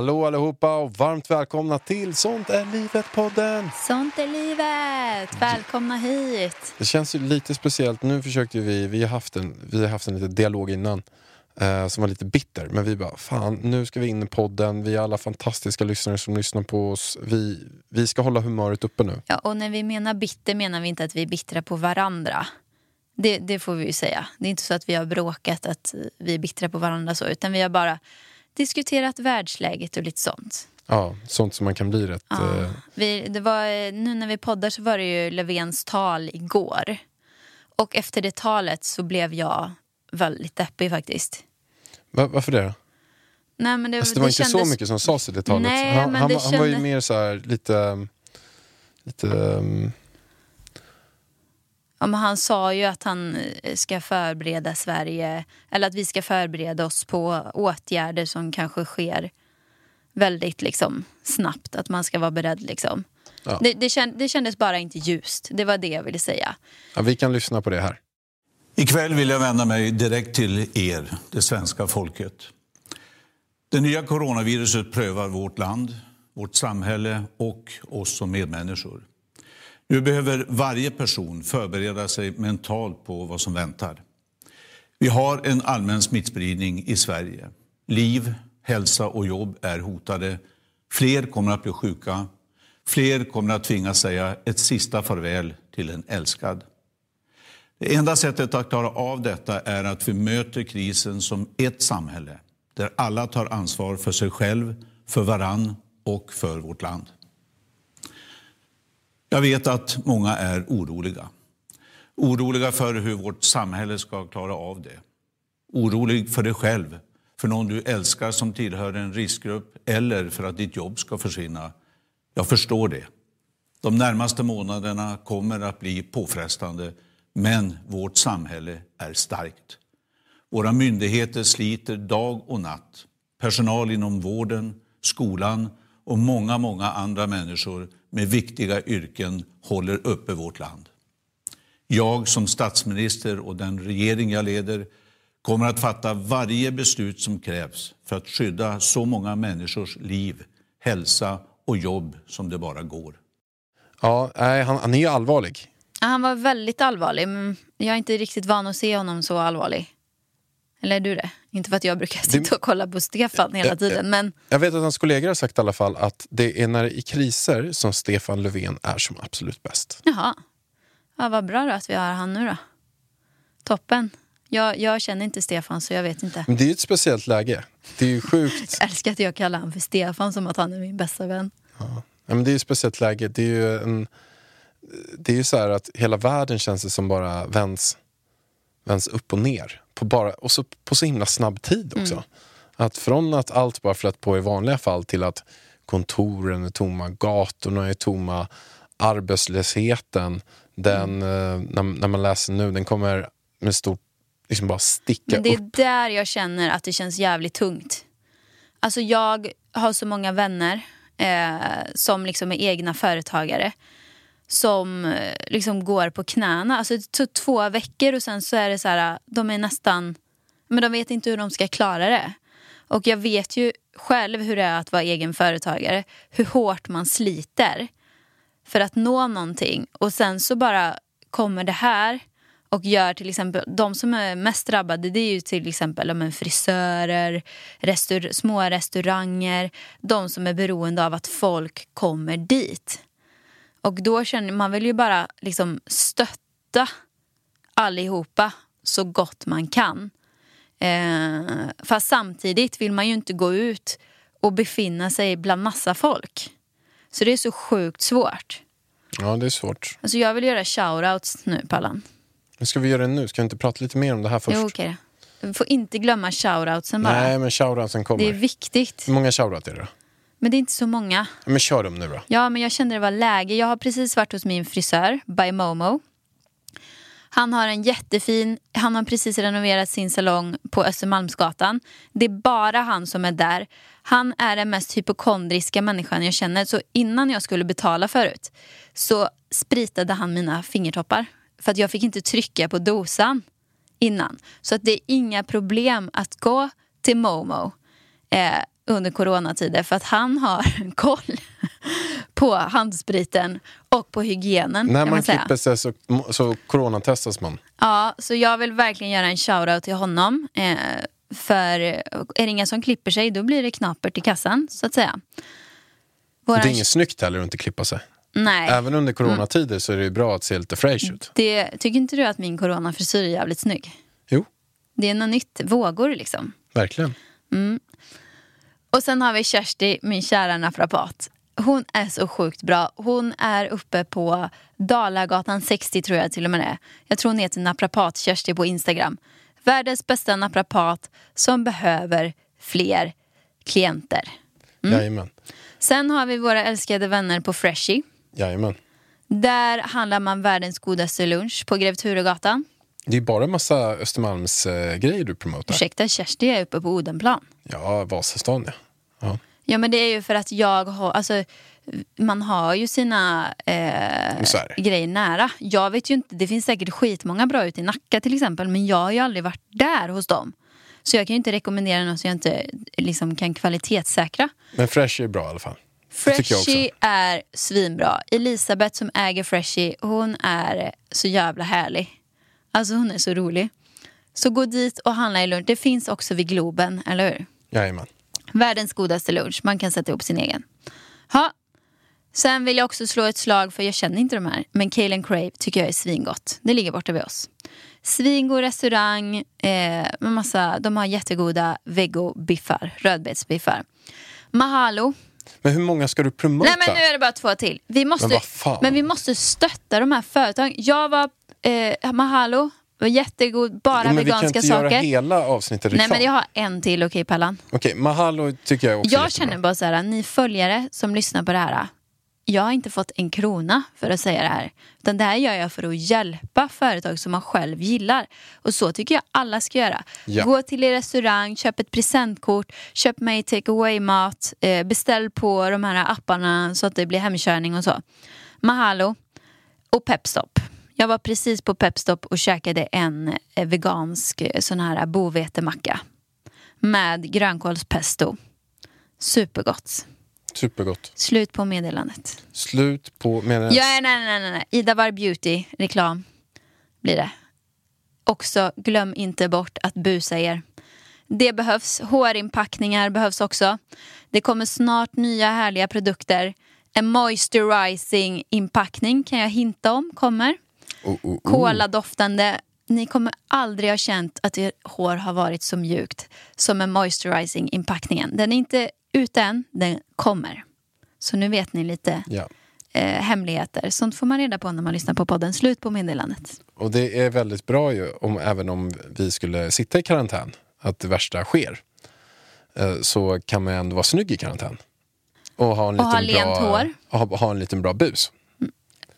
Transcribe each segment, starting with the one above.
Hallå allihopa och varmt välkomna till Sånt är livet-podden! Sånt är livet! Välkomna hit! Det känns ju lite speciellt, nu försökte vi, vi har haft en, vi har haft en liten dialog innan eh, som var lite bitter, men vi bara fan nu ska vi in i podden, vi har alla fantastiska lyssnare som lyssnar på oss, vi, vi ska hålla humöret uppe nu. Ja, och när vi menar bitter menar vi inte att vi är bittra på varandra. Det, det får vi ju säga. Det är inte så att vi har bråkat att vi är bittra på varandra så, utan vi har bara diskuterat världsläget och lite sånt. Ja, sånt som man kan bli rätt... Ja. Eh, Vi, det var, nu när vi poddar så var det ju Löfvens tal igår. Och efter det talet så blev jag väldigt deppig faktiskt. va, varför det då? Nej, men det, Alltså, det var inte så kändes- mycket som sades i det talet. Nej, han, han, det han var ju mer så här lite... lite um, Ja, men han sa ju att han eh, ska förbereda Sverige, eller att vi ska förbereda oss på åtgärder som kanske sker väldigt liksom, snabbt. Att man ska vara beredd. Liksom. Ja. Det, det, känd, det kändes bara inte ljust. Det var det jag ville säga. ja, vi kan lyssna på det här. Ikväll vill jag vända mig direkt till er, det svenska folket. Det nya coronaviruset prövar vårt land, vårt samhälle och oss som medmänniskor. Nu behöver varje person förbereda sig mentalt på vad som väntar. Vi har en allmän smittspridning i Sverige. Liv, hälsa och jobb är hotade. Fler kommer att bli sjuka. Fler kommer att tvingas säga ett sista farväl till en älskad. Det enda sättet att klara av detta är att vi möter krisen som ett samhälle där alla tar ansvar för sig själv, för varann och för vårt land. Jag vet att många är oroliga. Oroliga för hur vårt samhälle ska klara av det. Orolig för dig själv, för någon du älskar som tillhör en riskgrupp eller för att ditt jobb ska försvinna. Jag förstår det. De närmaste månaderna kommer att bli påfrestande, men vårt samhälle är starkt. Våra myndigheter sliter dag och natt. Personal inom vården, skolan och många, många andra människor med viktiga yrken håller uppe vårt land. Jag som statsminister och den regering jag leder kommer att fatta varje beslut som krävs för att skydda så många människors liv, hälsa och jobb som det bara går. Ja, han, han är ju allvarlig. Han var väldigt allvarlig, men jag är inte riktigt van att se honom så allvarlig. Eller är du det? Inte för att jag brukar sitta och kolla på Stefan hela tiden, men Jag vet att hans kollegor har sagt i alla fall att det är när i kriser som Stefan Löfven är som absolut bäst. jaha. Ja, vad bra då att vi har han nu då. Toppen. Jag, jag känner inte Stefan så jag vet inte. Men det är ju ett speciellt läge. Det är ju sjukt. Jag älskar att jag kallar honom för Stefan som att han är min bästa vän. Ja, men det är ju ett speciellt läge. Det är ju en... Det är ju så här att hela världen känns det som bara vänds, vänds upp och ner. På bara, och så på så himla snabb tid också. Att från att allt bara flöt på i vanliga fall till att kontoren är tomma, gatorna är tomma, arbetslösheten, den, eh, när, när man läser nu, den kommer med stor, liksom bara sticka Men det är upp. där jag känner att det känns jävligt tungt. Alltså jag har så många vänner eh, som liksom är egna företagare. Som eh, liksom går på knäna. Alltså det tog två veckor och sen så är det så här, de är nästan, men de vet inte hur de ska klara det. Och jag vet ju själv hur det är att vara egen företagare. Hur hårt man sliter för att nå någonting. Och sen så bara kommer det här och gör till exempel, de som är mest drabbade det är ju till exempel men frisörer, restaur, små restauranger, de som är beroende av att folk kommer dit. Och då känner man vill ju bara liksom stötta allihopa så gott man kan. Eh, fast samtidigt vill man ju inte gå ut och befinna sig bland massa folk. Så det är så sjukt svårt. Ja, det är svårt. Alltså jag vill göra shoutouts nu Pallan. Men ska vi göra det nu? Ska vi inte prata lite mer om det här först? Jo, okej. Vi får inte glömma shoutoutsen bara. Nej, men shoutoutsen kommer. det är viktigt. Hur många shoutout är det då? Men det är inte så många. Men kör dem nu då. Ja, men jag kände det var läge. Jag har precis varit hos min frisör, by Momo. Han har en jättefin, han har precis renoverat sin salong på Östermalmsgatan. Det är bara han som är där. Han är den mest hypokondriska människan jag känner. Så innan jag skulle betala förut så spritade han mina fingertoppar. För att jag fick inte trycka på dosan innan. Så att det är inga problem att gå till Momo eh, under coronatider för att han har koll på handspriten och på hygienen. När man man klipper sig så, så coronatestas man. Ja, så jag vill verkligen göra en shoutout till honom. Eh, för är det ingen som klipper sig då blir det knapert i kassan så att säga. Våran- Det är inget snyggt heller att inte klippa sig. Nej, Även under coronatider så är det ju bra att se lite fresh ut. det, tycker inte du att min coronafrisyr är jävligt snygg? Jo, Det är något nytt, vågor liksom. verkligen. Och sen har vi Kersti, min kära naprapat. Hon är så sjukt bra. Hon är uppe på Dalagatan 60 tror jag till och med det är. Jag tror hon heter naprapat Kersti på Instagram. Världens bästa naprapat som behöver fler klienter. Mm. Jajamän. Sen har vi våra älskade vänner på Freshie. Jajamän. Där handlar man världens godaste lunch på Grev Turegatan. Det är bara en massa Östermalmsgrejer eh, grejer du promotar. Ursäkta, Kersti är uppe på Odenplan. Ja, Vasastan ja. ja. Ja men det är ju för att jag har, alltså man har ju sina eh, grejer nära. Jag vet ju inte, det finns säkert skitmånga bra ute i Nacka till exempel men jag har ju aldrig varit där hos dem. Så jag kan ju inte rekommendera något som jag inte liksom, kan kvalitetssäkra. Men Fresh är bra i alla fall. Freshie är svinbra. Elisabeth som äger Freshie, hon är så jävla härlig. Alltså hon är så rolig. Så gå dit och handla i lunch. Det finns också vid Globen, eller hur? Jajamän. Världens godaste lunch. Man kan sätta ihop sin egen. Ha. Sen vill jag också slå ett slag för jag känner inte de här. Men Kalen Crave tycker jag är svingott. Det ligger borta vid oss. Svingod restaurang. Eh, med massa, de har jättegoda vego-biffar. Rödbetsbiffar. Mahalo. Men hur många ska du promota? Nej men nu är det bara två till. Vi måste, Men men vi måste stötta de här företagen. Jag var, eh, Mahalo jättegod, bara men vi kan veganska inte saker. göra hela avsnittet reklam. Nej men jag har en till, okej Pallan? Okej, Mahalo tycker jag också Jag jättebra. känner bara så här, ni följare som lyssnar på det här. Jag har inte fått en krona för att säga det här. Utan det här gör jag för att hjälpa företag som man själv gillar. Och så tycker jag alla ska göra. Ja. Gå till er restaurang, köp ett presentkort, köp mig take away-mat, eh, beställ på de här apparna så att det blir hemkörning och så. Mahalo och Pepstop. Jag var precis på Pepstop och käkade en eh, vegansk eh, sån här bovetemacka med grönkålspesto. Supergott. Supergott. Slut på meddelandet. Slut på... Menar... Ja, nej, nej, nej, nej. Ida Var Beauty, reklam blir det. Också, glöm inte bort att busa er. Det behövs. HR-inpackningar behövs också. Det kommer snart nya härliga produkter. En moisturizing inpackning kan jag hinta om kommer. Oh, oh, oh. Kola-doftande. Ni kommer aldrig ha känt att ert hår har varit så mjukt som en moisturizing inpackningen. Den är inte ute än, den kommer. Så nu vet ni lite Ja. eh, hemligheter. Sånt får man reda på när man lyssnar på podden. Slut på meddelandet. Och det är väldigt bra ju, om, även om vi skulle sitta i karantän, att det värsta sker. Eh, så kan man ändå vara snygg i karantän. Och ha en Och ha liten lent bra, hår. Ha, ha en liten bra bus.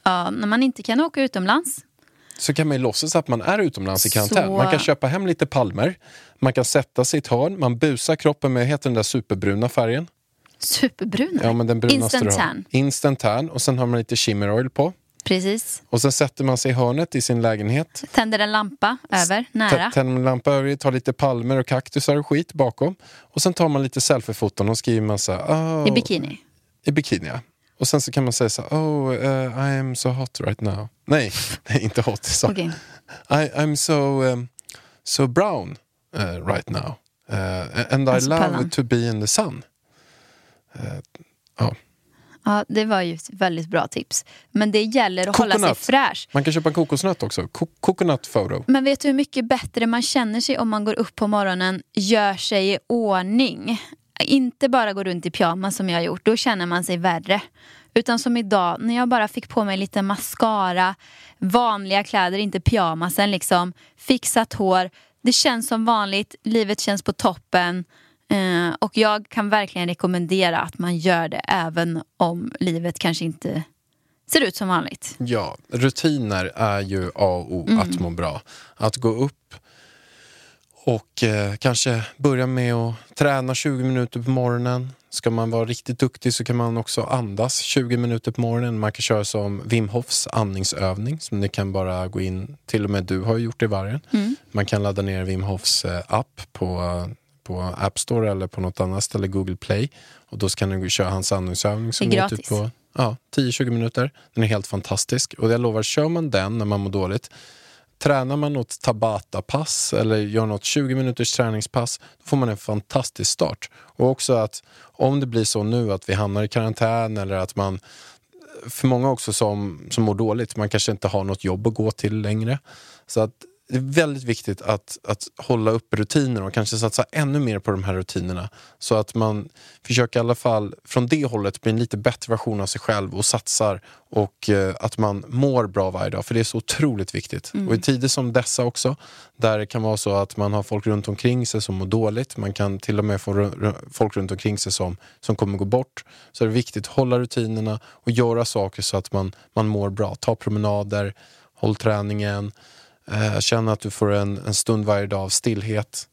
Ja, när man inte kan åka utomlands. Så kan man ju låtsas att man är utomlands i karantän. Så- Man kan köpa hem lite palmer, man kan sätta sig i ett hörn, man busar kroppen med, heter den där superbruna färgen? Superbruna. Ja, men den brunaste Instant tan. Instant tan. Och sen har man lite shimmer oil på. Precis. Och sen sätter man sig i hörnet i sin lägenhet. Tänder en lampa över, nära. Tänder en lampa över, tar lite palmer och kaktusar och skit bakom. Och sen tar man lite selfiefoton och skriver här, oh, I bikini. I bikini, ja. Och sen så kan man säga så här, oh, uh, I am so hot right now. Nej, nej inte hot. Så. Okej. I, I'm so, um, so brown uh, right now. Uh, and I Alltså, love Pallan. to be in the sun. Ja. Ja, det var ju ett väldigt bra tips. Men det gäller att hålla sig Coconut. fräsch. Man kan köpa kokosnöt också. Co- coconut photo. Men vet du hur mycket bättre man känner sig om man går upp på morgonen, gör sig i ordning. Inte bara går runt i pyjamas som jag har gjort, då känner man sig värre. Utan som idag, när jag bara fick på mig lite mascara, vanliga kläder, inte pyjamasen liksom, fixat hår. Det känns som vanligt, livet känns på toppen. Eh, och jag kan verkligen rekommendera att man gör det även om livet kanske inte ser ut som vanligt. Ja, rutiner är ju A och O att må bra. Att gå upp och eh, kanske börja med att träna 20 minuter på morgonen. Ska man vara riktigt duktig så kan man också andas 20 minuter på morgonen. Man kan köra som Wim Hofs andningsövning som ni kan bara gå in, till och med du har gjort det i vargen. Man kan ladda ner Wim Hofs eh, app på, på App Store eller på något annat ställe, Google Play. Och då kan du köra hans andningsövning som Det är går typ gratis. på ja, 10-20 minuter. Den är helt fantastisk. Och jag lovar, kör man den när man mår dåligt Tränar man något Tabata-pass eller gör något 20 minuters träningspass, då får man en fantastisk start. Och också att om det blir så nu att vi hamnar i karantän eller att man, för många också som, som mår dåligt, man kanske inte har något jobb att gå till längre. Så att det är väldigt viktigt att, att hålla upp rutiner och kanske satsa ännu mer på de här rutinerna. Så att man försöker i alla fall från det hållet bli en lite bättre version av sig själv och satsar och eh, att man mår bra varje dag. För det är så otroligt viktigt. Och i tider som dessa också, där det kan vara så att man har folk runt omkring sig som mår dåligt. Man kan till och med få folk runt omkring sig som, som kommer gå bort. Så är det viktigt att hålla rutinerna och göra saker så att man, man mår bra. Ta promenader, håll träningen. Eh, känna att du får en, en stund varje dag av stillhet.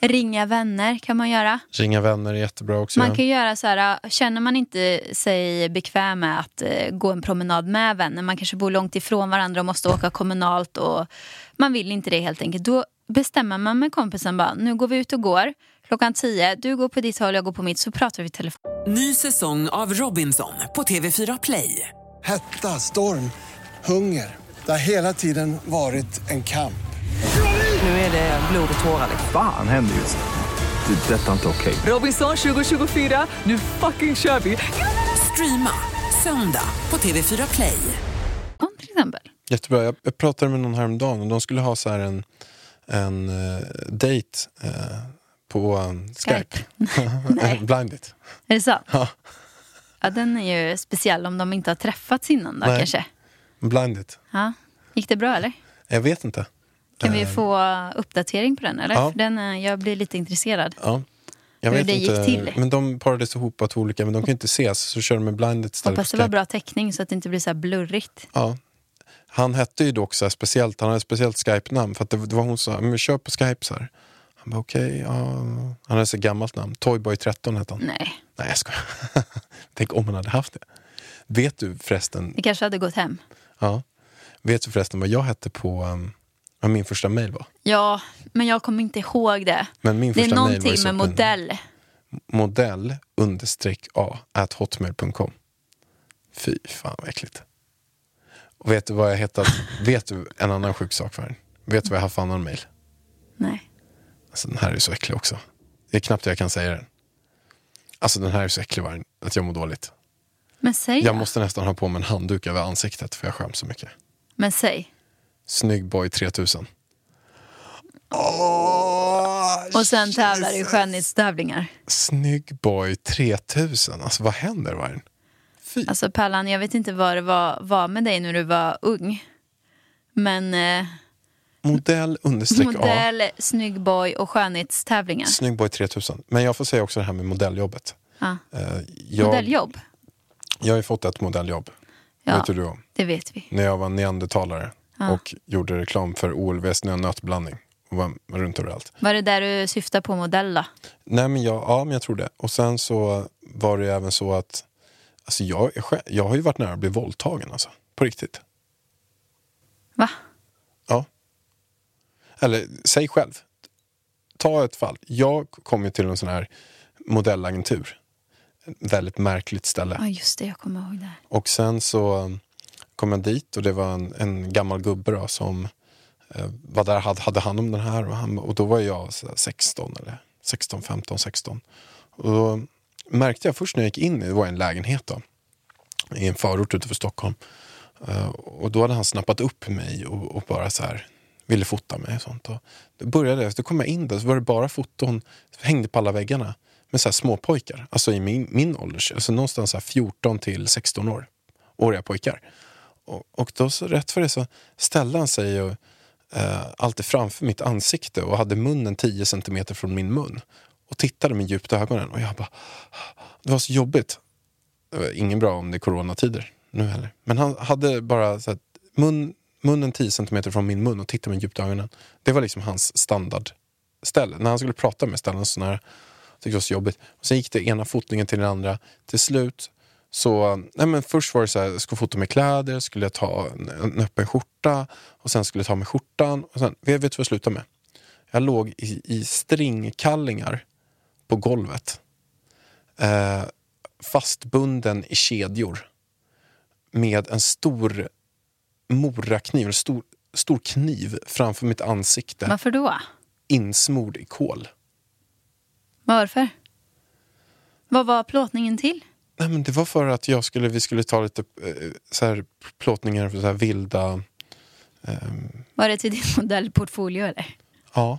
Ringa vänner kan man göra. Ringa vänner är jättebra också. Man kan göra så här, äh, känner man inte sig bekväm med att eh, gå en promenad med vänner, man kanske bor långt ifrån varandra och måste åka kommunalt och man vill inte det helt enkelt. Då bestämmer man med kompisen bara, nu går vi ut och går klockan tio, du går på ditt håll, jag går på mitt, så pratar vi i telefon. Ny säsong av Robinson på TV4 Play. Hetta, storm, hunger. Det har hela tiden varit en kamp. Nu är det blod och tårar. liksom. Fan händer just nu. Det. är Detta är inte okej. Robinson 2024, nu fucking kör vi! Streama söndag på TV4 Play. Om till exempel. Jättebra. Jag, jag pratade med någon häromdagen och de skulle ha så här en, en uh, date eh, på um, Skype. Nej. Blind date. Är det så? Ja. Ja, den är ju speciell om de inte har träffats innan då Nej. kanske. Blind date. Ja. Gick det bra eller? Jag vet inte. Kan vi Eh, få uppdatering på den eller? ja. Den, eh, jag blir lite intresserad. Ja. Jag Hur vet det gick inte. till. Men de parades ihop två olika, men de kan ju inte ses så kör de med blind date istället Hoppas det var bra täckning så att det inte blir så här blurrigt. Ja. Han hette ju dock så här speciellt, han hade ett speciellt Skype-namn för att det, det var hon som sa, men vi kör på Skype så här. Han bara okej, ja. Han hade så gammalt namn, Toyboy13 hette han. Nej, Nej jag skojar. Tänk om han hade haft det. Vet du förresten, det kanske hade gått hem. Ja. Vet du förresten vad jag hette på, um, vad min första mail var? Ja, men jag kommer inte ihåg det. Men min det är första mail var någonting med modell. modell understreck a at hotmail.com. Fy fan vad äckligt. Och vet du vad jag hetat? vet du en annan sjuk sak för Vet du vad jag har för annan mail? Nej. Alltså den här är så äcklig också. Det är knappt jag kan säga den. Alltså den här är så äcklig Vargen, att jag mår dåligt. Men säg Jag måste nästan ha på mig en handduk över ansiktet för jag skäms så mycket. Men säg. Snyggboy 3000. Och sen tävlar du i skönhetstävlingar. Snyggboy 3000. Alltså vad händer Vargen? Fy. Alltså Pallan, jag vet inte vad det var, var med dig när du var ung. Men eh, Modell understreck a. modell, snygg boy och skönhetstävlingar. Snyggboy 3000. Men jag får säga också det här med modelljobbet. Ja. Eh, Jag, Modelljobb, jag har ju fått ett modelljobb. Ja. Vet du om? det vet vi. När jag var neandertalare och gjorde reklam för OLV snö-nötblandning. Och var runt överallt. Var det där du syftar på modell då? Nej men jag, ja men jag tror det. Och sen så var det ju även så att alltså jag, jag har ju varit nära att bli våldtagen alltså. På riktigt. Va? Ja. Eller säg själv. Ta ett fall. Jag kom ju till en sån här modellagentur. Väldigt märkligt ställe. Ja just det, jag kommer ihåg det. Och sen så kom jag dit och det var en, en gammal gubbe då, som eh, var där hade, hade hand om den här. Och, han, och då var jag så där 16 eller 16, 15, 16. Och då märkte jag först när jag gick in, i- det var en lägenhet då, i en förort utanför Stockholm. Eh, och då hade han snappat upp mig och, och bara så här ville fota mig och sånt. Och då började jag, då kom jag in där så var det bara foton hängde på alla väggarna med så här småpojkar. Alltså i min, min ålder, alltså någonstans så 14 till 16 år. Åriga pojkar. Och, och då så rätt för det så ställde han sig och, eh, alltid framför mitt ansikte och hade munnen 10 centimeter från min mun. Och tittade med djupt i ögonen. Och jag bara, det var så jobbigt. Det var ingen bra om det är coronatider nu heller. Men han hade bara så här, mun, munnen 10 centimeter från min mun och tittade med djupt i ögonen. Det var liksom hans standardställe. När han skulle prata med ställen så nära. Tyckte det var så jobbigt. Och sen gick det ena fotningen till den andra. Till slut så, nej men först var det så här, jag skulle fota med kläder, skulle jag ta en, en öppen skjorta och sen skulle jag ta med skjortan. Och sen, vet du vad jag slutade med? Jag låg i, i stringkallingar på golvet. Eh, fastbunden i kedjor. Med en stor morakniv, en stor, stor kniv framför mitt ansikte. Varför då? Insmord i kol. Varför? Vad var plåtningen till? Nej, men det var för att jag skulle, vi skulle ta lite eh, så här, plåtningar för så här vilda... ehm, Var det till din modellportfolio eller? ja.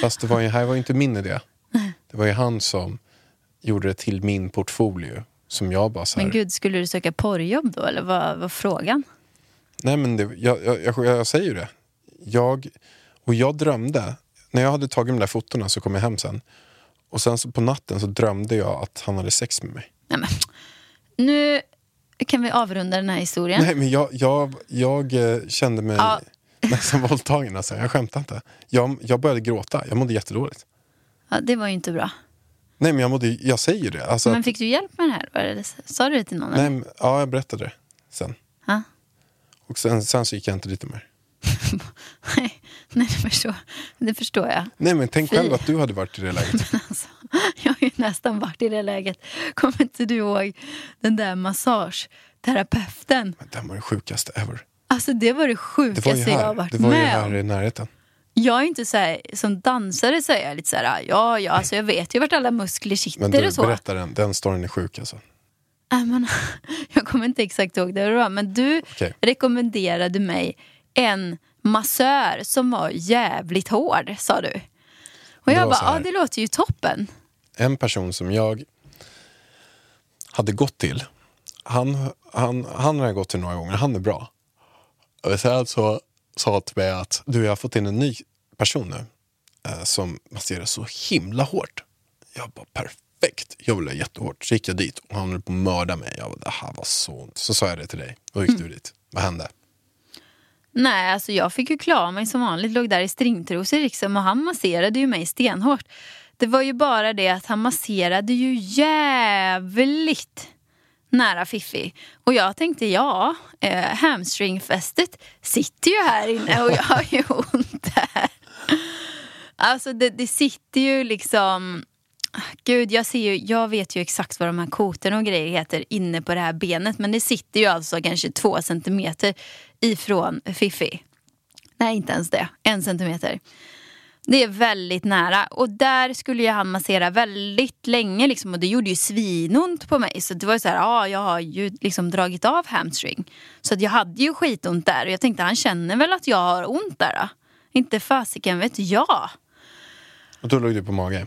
Fast det var ju, här var ju inte min idé. Det var ju han som gjorde det till min portfolio. Som jag bara så här, Men gud, skulle du söka porrjobb då eller vad var frågan? Nej men det, jag, jag, jag, jag säger ju det. Jag, och jag drömde, när jag hade tagit de där fotona så kom jag hem sen. Och sen så på natten så drömde jag att han hade sex med mig. Nej, men. Nu kan vi avrunda den här historien. Nej men jag, jag, jag eh, kände mig Ja. nästan våldtagen alltså. Jag skämtar inte. Jag, jag började gråta, jag mådde jättedåligt. Ja, det var ju inte bra. Nej men jag, mådde, jag säger det. Alltså, Men fick du hjälp med det här? Var det, sa du det till någon? nej, men, ja, jag berättade det sen. Ja. Och sen, sen så gick jag inte dit mer. Nej, nej det, förstår, det förstår jag. Nej men tänk Fy. själv att du hade varit i det läget. Alltså, jag har ju nästan varit i det läget. Kommer inte du ihåg den där massageterapeuten? Men Det var det sjukaste ever. Alltså det var det Det sjukaste var ju jag har varit det var ju med här om. i närheten. Jag är inte så här, som dansare så är jag lite så här, ja, ja, alltså jag vet ju vart alla muskler sitter Men du, och så. berätta den. Den storyn är sjuk alltså. Äh, men, jag kommer inte exakt ihåg det, det var, men du Okej. rekommenderade mig en massör som var jävligt hård, sa du. Och jag bara, ja det låter ju toppen. En person som jag hade gått till. Han, han, han har jag gått till några gånger. Han är bra. Och sen så sa till mig att du, jag har fått in en ny person nu. Eh, som masserar så himla hårt. Jag bara perfekt. Jag vill ha jättehårt. Så gick jag dit och han höll på att mörda mig. Jag bara, det här var så ont. Så sa jag det till dig. Då gick du dit. Vad hände? Nej, alltså jag fick ju klara mig som vanligt, låg där i stringtrosor liksom, och han masserade ju mig stenhårt. Det var ju bara det att han masserade ju jävligt nära Fiffi. Och jag tänkte, ja, eh, hamstringfästet sitter ju här inne och jag har ju ont där. Alltså det, det sitter ju liksom... Gud, jag, ser ju, jag vet ju exakt vad de här kotorna och grejer heter inne på det här benet. Men det sitter ju alltså kanske två centimeter ifrån Fiffi. Nej, inte ens det. En centimeter. Det är väldigt nära. Och där skulle ju han massera väldigt länge. Liksom, och det gjorde ju svinont på mig. Så det var ju så här, ja, jag har ju liksom dragit av hamstring. Så att jag hade ju skitont där. Och jag tänkte, han känner väl att jag har ont där då? Inte fasiken vet jag. Och då låg du på mage.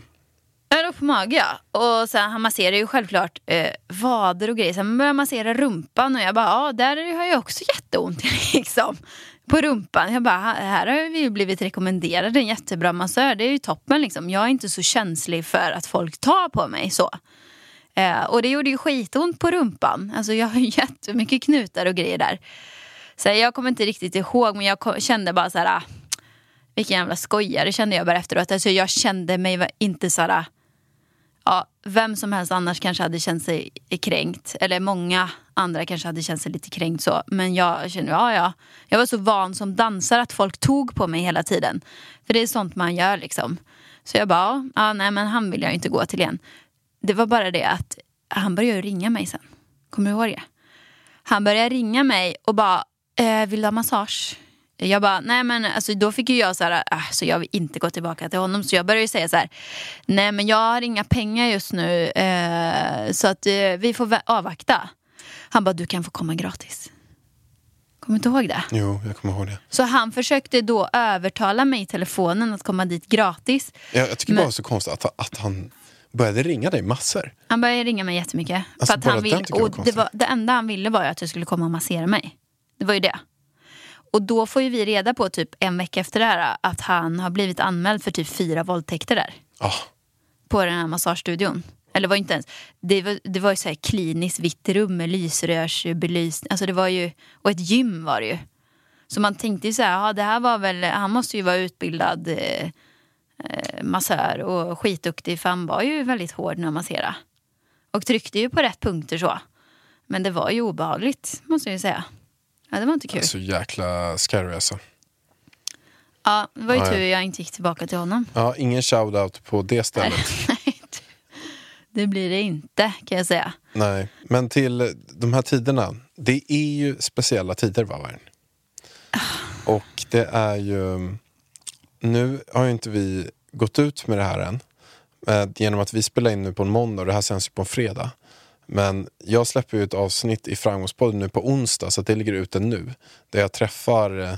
Jag låg på mage ja. Och sen han masserar ju självklart eh, vader och grejer. Sen börjar han massera rumpan och jag bara, ja där har jag också jätteont liksom. På rumpan. Jag bara, här har vi ju blivit rekommenderade en jättebra massör. Det är ju toppen liksom. Jag är inte så känslig för att folk tar på mig så. Eh, och det gjorde ju skitont på rumpan. Alltså jag har ju jättemycket knutar och grejer där. Så jag kommer inte riktigt ihåg men jag kände bara så här. ah, Vilken jävla skojare kände jag bara efteråt. Alltså jag kände mig inte så här. Ja, vem som helst annars kanske hade känt sig kränkt. Eller många andra kanske hade känt sig lite kränkt så. Men jag kände, ja ja. Jag var så van som dansare att folk tog på mig hela tiden. För det är sånt man gör liksom. Så jag bara, ja, nej men han vill jag ju inte gå till igen. Det var bara det att han började ringa mig sen. Kommer du ihåg det? Han började ringa mig och bara, eh, vill du ha massage? Jag bara, nej men alltså, då fick ju jag så här, äh, så jag vill inte gå tillbaka till honom. Så jag började ju säga så här, nej men jag har inga pengar just nu eh, så att eh, vi får avvakta. Han bara, du kan få komma gratis. Kommer du inte ihåg det? Jo, jag kommer ihåg det. Så han försökte då övertala mig i telefonen att komma dit gratis. Jag, jag tycker Men- bara det var så konstigt att, att han började ringa dig massor. Han började ringa mig jättemycket. Alltså, för att han vill, och det, var, det enda han ville var att jag skulle komma och massera mig. Det var ju det. Och då får ju vi reda på typ en vecka efter det här att han har blivit anmäld för typ fyra våldtäkter där. Ah, På den här massagestudion. Eller var inte ens, det var, det var ju så här kliniskt vitt rum med lysrörsbelysning. Alltså det var ju, och ett gym var det ju. Så man tänkte ju så här, ja, det här var väl, han måste ju vara utbildad eh, eh, massör och skitduktig för han var ju väldigt hård när han masserade. Och tryckte ju på rätt punkter så. Men det var ju obehagligt måste jag ju säga. Ja, det var inte kul. så jäkla scary alltså. Ja, det var ju tur jag inte gick tillbaka till honom. Ja, ingen shout-out på det stället. Nej, det blir det inte kan jag säga. Nej, men till de här tiderna. Det är ju speciella tider, va, Vargen? Och det är ju... Nu har ju inte vi gått ut med det här än. Eh, genom att vi spelar in nu på en måndag och det här sänds ju på en fredag. Men jag släpper ju ett avsnitt i Framgångspodden nu på onsdag så det ligger ute nu. Där jag träffar eh,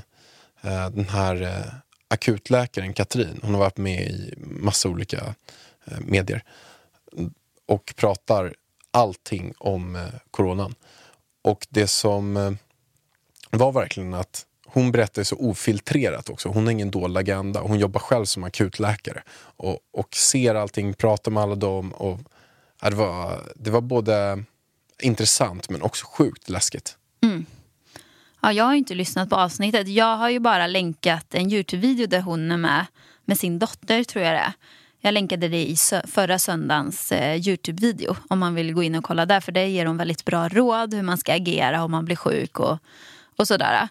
eh, den här eh, akutläkaren Katrin. Hon har varit med i massa olika eh, medier och pratar allting om eh, coronan. Och det som eh, var verkligen att hon berättar så ofiltrerat också. Hon har ingen dold agenda. Hon jobbar själv som akutläkare och, och ser allting, pratar med alla dem. Och, ja, det, var, det var både intressant men också sjukt läskigt. Ja, jag har inte lyssnat på avsnittet. Jag har ju bara länkat en Youtube-video där hon är med med sin dotter tror jag det är. Jag länkade det i sö- förra söndagens eh, Youtube-video om man vill gå in och kolla där. För det ger hon väldigt bra råd hur man ska agera om man blir sjuk och, och sådär.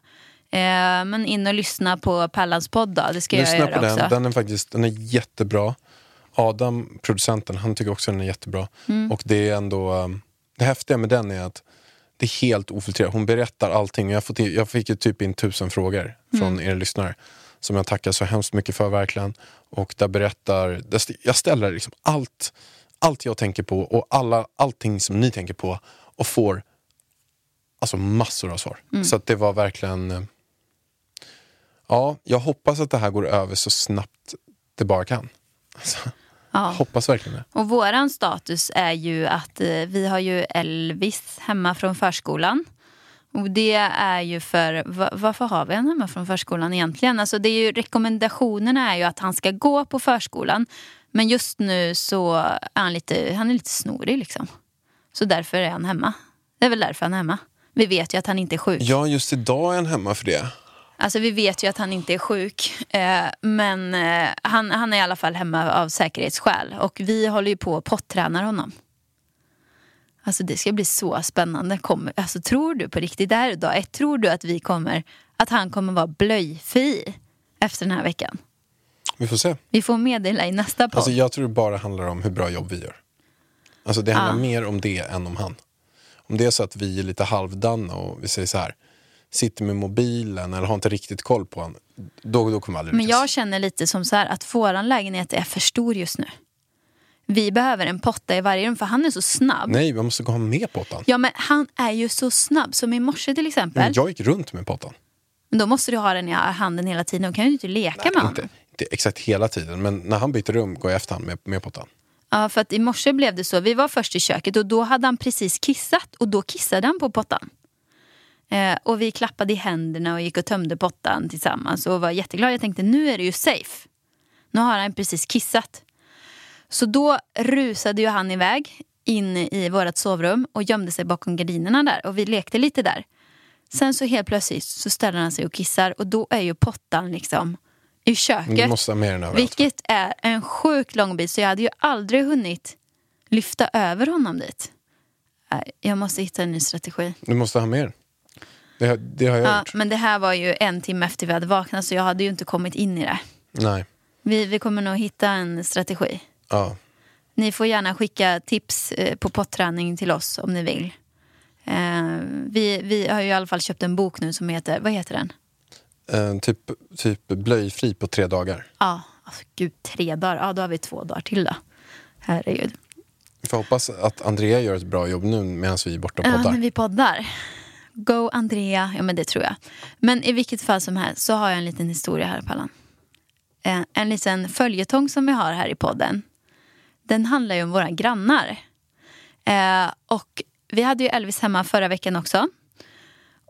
Eh, men in och lyssna på Pallans podd då. Det ska Lyssna jag göra på den, också. den är faktiskt den är jättebra. Adam, producenten, han tycker också den är jättebra. Mm. Och det är ändå, um, det häftiga med den är att det är helt ofiltrerat. Hon berättar allting. Jag, fått jag fick ju typ in tusen frågor från Mm. er lyssnare. Som jag tackar så hemskt mycket för verkligen. Och där berättar, jag ställer liksom allt, allt jag tänker på och alla, allting som ni tänker på och får alltså massor av svar. Mm. Så det var verkligen eh, Ja, jag hoppas att det här går över så snabbt det bara kan. Alltså, Ja. Hoppas verkligen det. Och våran status är ju att eh, vi har ju Elvis hemma från förskolan. Och det är ju för, va- varför har vi en hemma från förskolan egentligen? Alltså det är ju, rekommendationerna är ju att han ska gå på förskolan. Men just nu så är han lite, han är lite snorig liksom. Så därför är han hemma. Det är väl därför han är hemma. Vi vet ju att han inte är sjuk. Ja, just idag är han hemma för det. Alltså vi vet ju att han inte är sjuk. Eh, men eh, han, han är i alla fall hemma av säkerhetsskäl. Och vi håller ju på och pottränar honom. Alltså det ska bli så spännande. Kommer, alltså tror du på riktigt, det här är dag ett, tror du att vi kommer, att han kommer vara blöjfri efter den här veckan? Vi får se. Vi får meddela i nästa podd. Alltså, jag tror det bara handlar om hur bra jobb vi gör. Alltså, det handlar Ja. mer om det än om han. Om det är så att vi är lite halvdana och vi säger så här, sitter med mobilen eller har inte riktigt koll på honom, då, då kommer vi aldrig Men lyckas. jag känner lite som så här att våran lägenhet är för stor just nu. Vi behöver en potta i varje rum för han är så snabb. Nej, vi måste gå med pottan. Ja men han är ju så snabb. Som i morse till exempel. Men jag gick runt med pottan. Men då måste du ha den i handen hela tiden. Då kan du inte leka med honom. Inte, inte exakt hela tiden, men när han byter rum går jag efter honom med, med pottan. Ja, för att i morse blev det så. Vi var först i köket och då hade han precis kissat. Och då kissade han på pottan. Eh, och vi klappade i händerna och gick och tömde pottan tillsammans. Och var jätteglada. Jag tänkte nu är det ju safe. Nu har han precis kissat. Så då rusade ju han iväg in i vårt sovrum och gömde sig bakom gardinerna där. Och vi lekte lite där. Sen så helt plötsligt så ställer han sig och kissar. Och då är ju pottan liksom i köket. Vilket är en sjukt lång bit så jag hade ju aldrig hunnit lyfta över honom dit. Nej, Jag måste hitta en ny strategi. Du måste ha den. Det, det har jag Ja, gjort. men det här var ju en timme efter vi hade vaknat så jag hade ju inte kommit in i det. Nej. Vi, vi kommer nog hitta en strategi. Ja. Ni får gärna skicka tips eh, på potträning till oss om ni vill. Eh, vi, vi har ju i alla fall köpt en bok nu som heter, vad heter den? Eh, typ, typ blöjfri på tre dagar. Ja, alltså, gud tre dagar. Ja, då har vi två dagar till då. Herregud. Vi får hoppas att Andrea gör ett bra jobb nu medan vi är borta och Ja, poddar. när vi poddar. Go Andrea. Ja, men det tror jag. Men i vilket fall som helst så har jag en liten historia här, Pallan. Eh, En liten följetong som vi har här i podden. Den handlar ju om våra grannar. Eh, och vi hade ju Elvis hemma förra veckan också.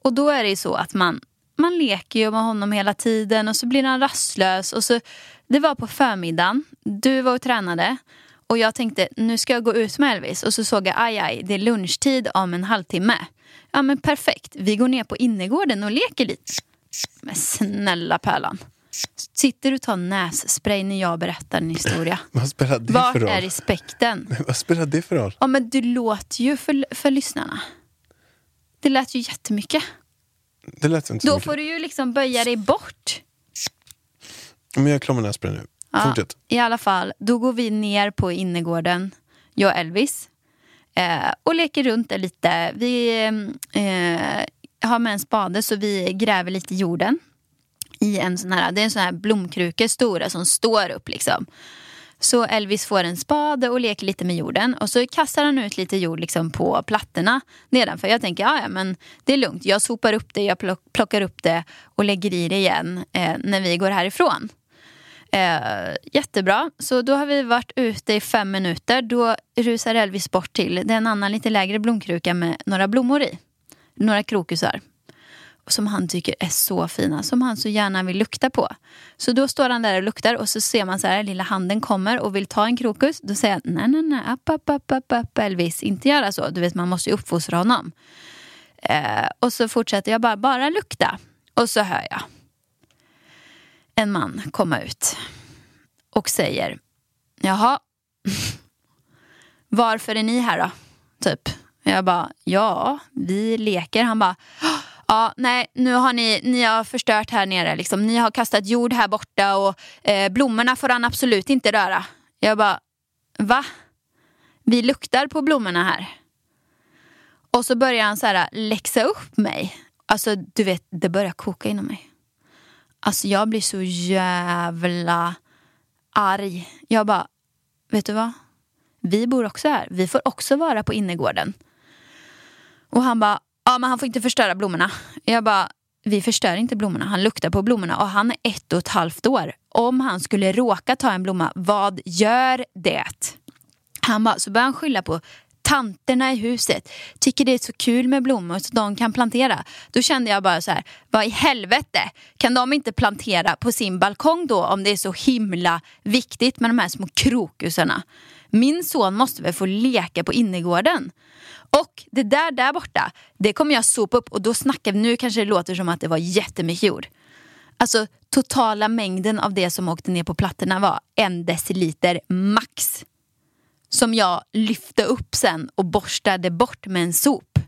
Och då är det ju så att man, man leker ju med honom hela tiden och så blir han rastlös. Och så, det var på förmiddagen, du var och tränade och jag tänkte nu ska jag gå ut med Elvis och så såg jag aj aj, det är lunchtid om en halvtimme. Ja men perfekt, vi går ner på innergården och leker lite. Men snälla Pärlan, sitter du och tar nässpray när jag berättar en historia? Vad spelar det Vart för roll? är respekten? Vad spelar det för roll? Ja men du låter ju för, för lyssnarna. Det lät ju jättemycket. Det lät inte Då mycket. får du ju liksom böja dig bort. Men jag är klar med nässpray nu. Ja, Fortsätt. I alla fall, då går vi ner på innergården, jag och Elvis. Eh, och leker runt där lite. Vi eh, har med en spade så vi gräver lite i jorden. I en sån här, det är en sån här blomkruka stora som står upp liksom. Så Elvis får en spade och leker lite med jorden och så kastar han ut lite jord liksom på plattorna nedanför. Jag tänker, ja men det är lugnt. Jag sopar upp det, jag plockar upp det och lägger i det igen eh, när vi går härifrån. Eh, jättebra. Så då har vi varit ute i fem minuter. Då rusar Elvis bort till det är en annan lite lägre blomkruka med några blommor i. Några krokusar. Som han tycker är så fina. Som han så gärna vill lukta på. Så då står han där och luktar och så ser man så här lilla handen kommer och vill ta en krokus. Då säger jag nej nej nej, app, app, app, app, app Elvis. Inte göra så. Du vet man måste ju uppfostra honom. Eh, och så fortsätter jag bara, bara lukta. Och så hör jag en man komma ut och säger Jaha, varför är ni här då? Typ. Jag bara, ja, vi leker. Han bara, ja, nej, nu har ni, ni har förstört här nere. Liksom. Ni har kastat jord här borta och eh, blommorna får han absolut inte röra. Jag bara, va? Vi luktar på blommorna här. Och så börjar han så här läxa upp mig. Alltså, du vet, det börjar koka inom mig. Alltså jag blir så jävla arg. Jag bara, vet du vad? Vi bor också här. Vi får också vara på innergården. Och han bara, ja men han får inte förstöra blommorna. Jag bara, vi förstör inte blommorna. Han luktar på blommorna och han är ett och ett halvt år. Om han skulle råka ta en blomma, vad gör det? Han bara, så börjar han skylla på tanterna i huset tycker det är så kul med blommor så de kan plantera. Då kände jag bara så här, vad i helvete, kan de inte plantera på sin balkong då om det är så himla viktigt med de här små krokusarna? Min son måste väl få leka på innergården. Och det där där borta, det kommer jag sopa upp och då snackar vi, nu kanske det låter som att det var jättemycket jord. Alltså totala mängden av det som åkte ner på plattorna var en deciliter max som jag lyfte upp sen och borstade bort med en sop.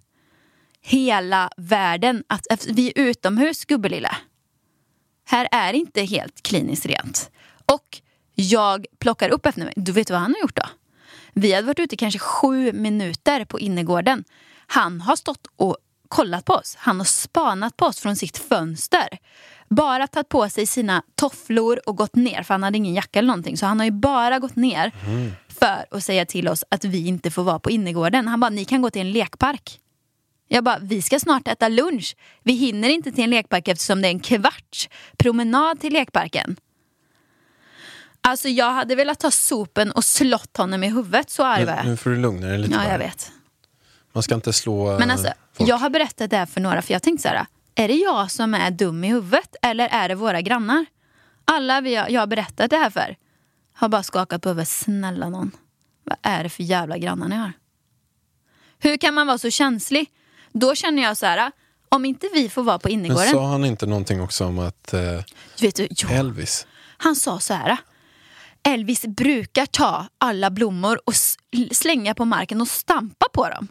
Hela världen. Att, att vi är utomhus, gubbelilla. Här är det inte helt kliniskt rent. Och jag plockar upp efter mig. Du vet vad han har gjort då? Vi hade varit ute kanske sju minuter på innergården. Han har stått och kollat på oss. Han har spanat på oss från sitt fönster. Bara tagit på sig sina tofflor och gått ner. För han hade ingen jacka eller någonting. Så han har ju bara gått ner mm för att säga till oss att vi inte får vara på innergården. Han bara, ni kan gå till en lekpark. Jag bara, vi ska snart äta lunch. Vi hinner inte till en lekpark eftersom det är en kvarts promenad till lekparken. Alltså jag hade velat ta sopen och slått honom i huvudet, så arg var Nu, jag. nu får du lugna dig lite. Ja, bara. jag vet. Man ska inte slå Men alltså, eh, folk. jag har berättat det här för några, för jag tänkte så här, är det jag som är dum i huvudet eller är det våra grannar? Alla vi jag har berättat det här för har bara skakat på huvudet. Snälla någon, vad är det för jävla grannar ni har? Hur kan man vara så känslig? Då känner jag så här, om inte vi får vara på Men innergården. sa han inte någonting också om att eh, Vet du, jo, Elvis... han sa så här. Elvis brukar ta alla blommor och slänga på marken och stampa på dem.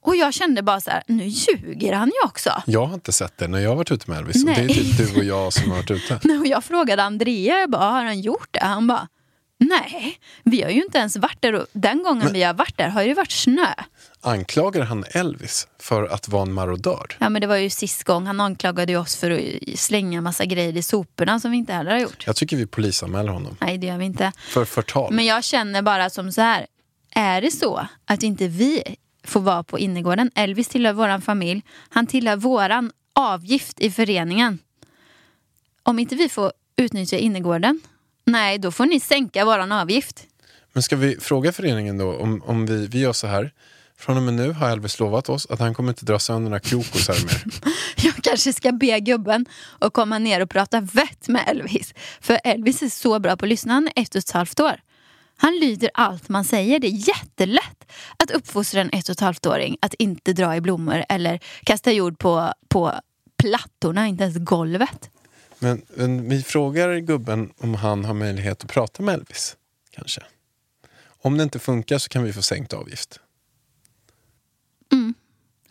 Och jag kände bara så här, nu ljuger han ju också. Jag har inte sett det när jag har varit ute med Elvis. Och det är Nej. typ du och jag som har varit ute. Och jag frågade Andrea, jag bara, har han gjort det? Han bara, Nej, vi har ju inte ens varit där och den gången vi har varit där har det varit snö. Anklagar han Elvis för att vara en marodör? Ja men det var ju sist gång. Han anklagade ju oss för att slänga massa grejer i soporna som vi inte heller har gjort. Jag tycker vi polisanmäler honom. Nej det gör vi inte. För förtal. Men jag känner bara som så här. Är det så att inte vi får vara på innergården? Elvis tillhör våran familj. Han tillhör våran avgift i föreningen. Om inte vi får utnyttja innergården, nej då får ni sänka våran avgift. Men ska vi fråga föreningen då om, om vi, vi gör så här. Från och med nu har Elvis lovat oss att han kommer inte dra sönder några krokosar mer. Jag kanske ska be gubben att komma ner och prata vett med Elvis. För Elvis är så bra på att lyssna, han är ett och ett halvt år. Han lyder allt man säger. Det är jättelätt att uppfostra en ett och ett halvt åring att inte dra i blommor eller kasta jord på, på plattorna, inte ens golvet. Men, men vi frågar gubben om han har möjlighet att prata med Elvis. Kanske. Om det inte funkar så kan vi få sänkt avgift.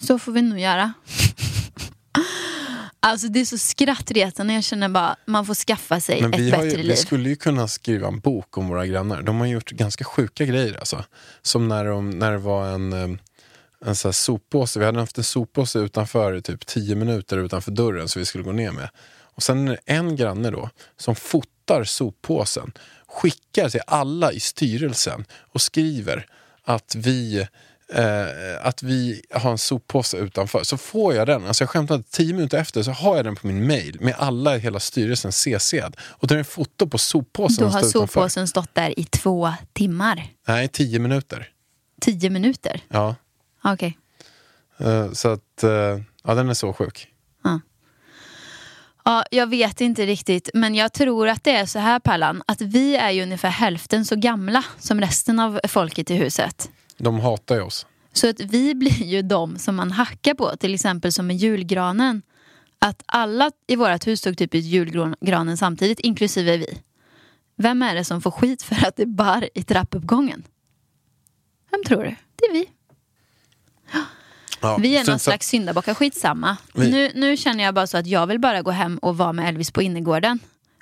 Så får vi nog göra. Alltså det är så skrattretande. Jag känner bara man får skaffa sig Men ett vi, bättre ju, liv. vi skulle ju kunna skriva en bok om våra grannar. De har gjort ganska sjuka grejer alltså. Som när, de, när det var en, eh, en så här soppåse. Vi hade haft en soppåse utanför i typ 10 minuter utanför dörren så vi skulle gå ner med. Och sen är det en granne då som fotar soppåsen, skickar till alla i styrelsen och skriver att vi eh, att vi har en soppåse utanför. Så får jag den, alltså jag skämtar inte, tio minuter efter så har jag den på min mail med alla i hela styrelsen CC'd. Och det är en foto på soppåsen Då har soppåsen stått där i två timmar. Nej, tio minuter. Tio minuter. Ja. Okej. Eh, så att, eh, ja den är så sjuk. Ja, jag vet inte riktigt, men jag tror att det är så här Pallan, att vi är ju ungefär hälften så gamla som resten av folket i huset. De hatar ju oss. Så att vi blir ju de som man hackar på, till exempel som med julgranen. Att alla i vårt hus tog typ ut julgranen samtidigt, inklusive vi. Vem är det som får skit för att det bar i trappuppgången? Vem tror du? Det är vi. Ja, Vi är någon slags syndabockar, skitsamma. Vi- Nu, nu känner jag bara så att jag vill bara gå hem och vara med Elvis på innergården.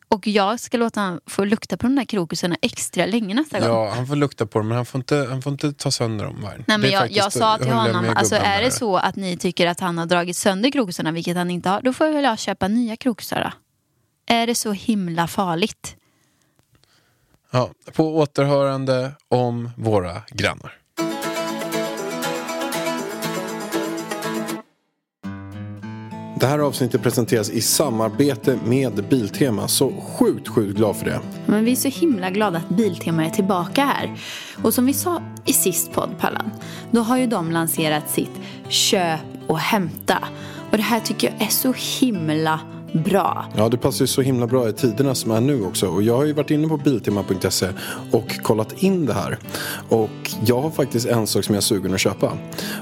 Och jag ska låta honom få lukta på de där krokusarna extra länge nästa gång. Ja, han får lukta på dem men han får inte, han får inte ta sönder dem. Varje. Nej, men jag, jag sa till honom, alltså är det där. så att ni tycker att han har dragit sönder krokusarna, vilket han inte har, då får väl jag köpa nya krokusar då. Är det så himla farligt? Ja, på återhörande om våra grannar. Det här avsnittet presenteras i samarbete med Biltema, så sjukt, sjukt glad för det. Men vi är så himla glada att Biltema är tillbaka här. Och som vi sa i sist podd, Pallan, då har ju de lanserat sitt köp och hämta. Och det här tycker jag är så himla bra. Ja, det passar ju så himla bra i tiderna som är nu också. Och jag har ju varit inne på Biltema.se och kollat in det här. Och jag har faktiskt en sak som jag är sugen att köpa.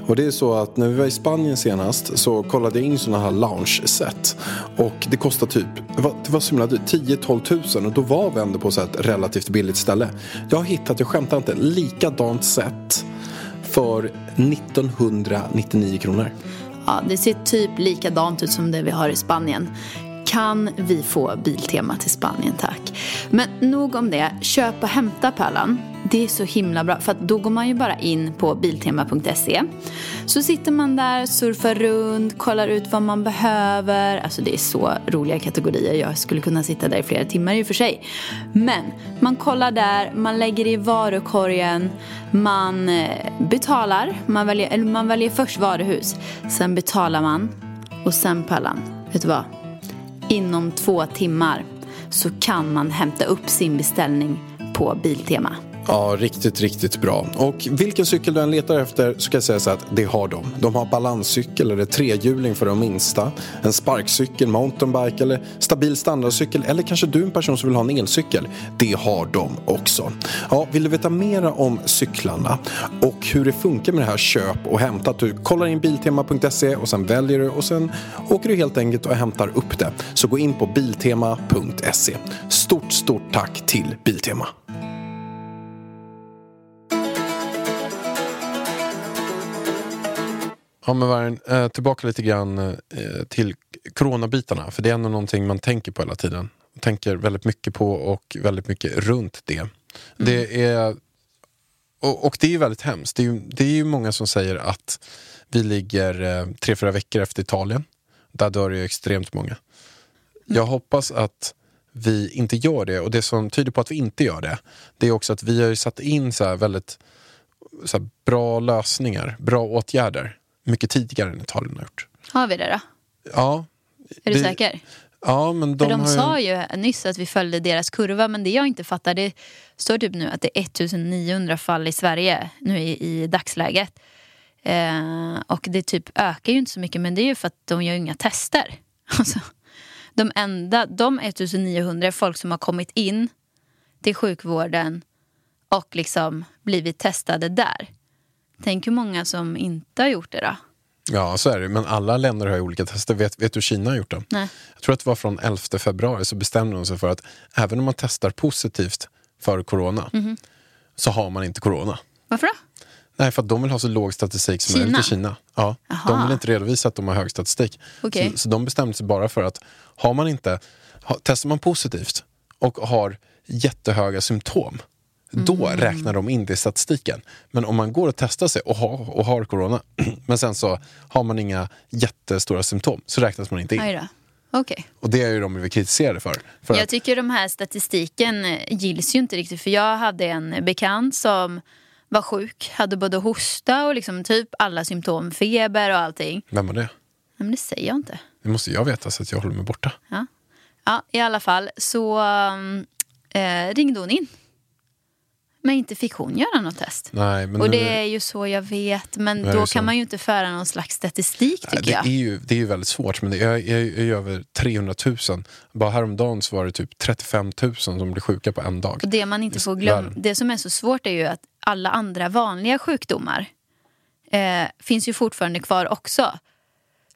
Och det är så att när vi var i Spanien senast så kollade jag in sådana här lounge-set. Och det kostar typ, det var, så himla dyrt, 10-12 tusen. Och då var vi ändå på så ett relativt billigt ställe. Jag har hittat, jag skämtar inte, likadant set för 1999 kronor. Ja, det ser typ likadant ut som det vi har i Spanien. Kan vi få Biltema till Spanien tack? Men nog om det. Köp och hämta Pärlan. Det är så himla bra för att då går man ju bara in på biltema.se. Så sitter man där, surfar runt, kollar ut vad man behöver. Alltså det är så roliga kategorier. Jag skulle kunna sitta där i flera timmar i och för sig. Men man kollar där, man lägger i varukorgen, man eh, betalar. Man väljer, eller man väljer först varuhus, sen betalar man och sen Pallan. Vet du vad? Inom två timmar så kan man hämta upp sin beställning på Biltema. Ja, riktigt, riktigt bra. Och vilken cykel du än letar efter så kan jag säga så att det har de. De har balanscykel eller trehjuling för de minsta. En sparkcykel, mountainbike eller stabil standardcykel. Eller kanske du är en person som vill ha en elcykel. Det har de också. Ja, vill du veta mera om cyklarna och hur det funkar med det här köp och hämta? Att du kollar in biltema.se och sen väljer du och sen åker du helt enkelt och hämtar upp det. Så gå in på biltema.se. Stort, stort tack till Biltema. Ja men Vargen, eh, tillbaka lite grann eh, till coronabitarna. För det är ändå någonting man tänker på hela tiden. Tänker väldigt mycket på och väldigt mycket runt det. Det är, och, och det är ju väldigt hemskt. Det är ju, det är ju många som säger att vi ligger eh, tre, fyra veckor efter Italien. Där dör ju extremt många. Jag hoppas att vi inte gör det och det som tyder på att vi inte gör det, det är också att vi har ju satt in så här väldigt så bra lösningar, bra åtgärder mycket tidigare än Italien har gjort. Har vi det då? Ja, Är du säker? ja men de, För de ju... sa ju nyss att vi följde deras kurva men det jag inte fattar det står typ nu att det är 1900 fall i Sverige nu i, i dagsläget. Eh, och det typ ökar ju inte så mycket men det är ju för att de gör inga tester. Alltså, de enda, de 1900 är folk som har kommit in till sjukvården och liksom blivit testade där. Tänk hur många som inte har gjort det då. Ja, så är det. Men alla länder har ju olika tester. Vet, vet du hur Kina har gjort det? Nej. Jag tror att det var från 11 februari så bestämde de sig för att även om man testar positivt för corona Mhm. så har man inte corona. Varför då? Nej, för att de vill ha så låg statistik som möjligt i Kina. Ja, de vill inte redovisa att de har hög statistik. Okej. Så, så de bestämde sig bara för att har man inte, ha, testar man positivt och har jättehöga symptom, då Mm. räknar de in det i statistiken. Men om man går och testar sig och har, och har corona, men sen så har man inga jättestora symptom, så räknas man inte in. Okej. Och det är ju de vi kritiserade för. för Jag att, tycker de här statistiken eh, gills ju inte riktigt. För jag hade en bekant som var sjuk, hade både hosta och liksom typ alla symptom, feber och allting. vem var det? Men det säger jag inte. Det måste jag veta så att jag håller mig borta. Ja, ja i alla fall så um, eh, ringde hon in. Men inte fick hon göra något test. Nej, men och nu- det är ju så jag vet. Men då kan så. man ju inte föra någon slags statistik tycker det, jag. är ju, det är ju väldigt svårt, men det är, är, är över 300 000. Bara häromdagen så var det typ 35 000 som blev sjuka på en dag. Och det man inte får glömma, det som är så svårt är ju att alla andra vanliga sjukdomar eh, finns ju fortfarande kvar också.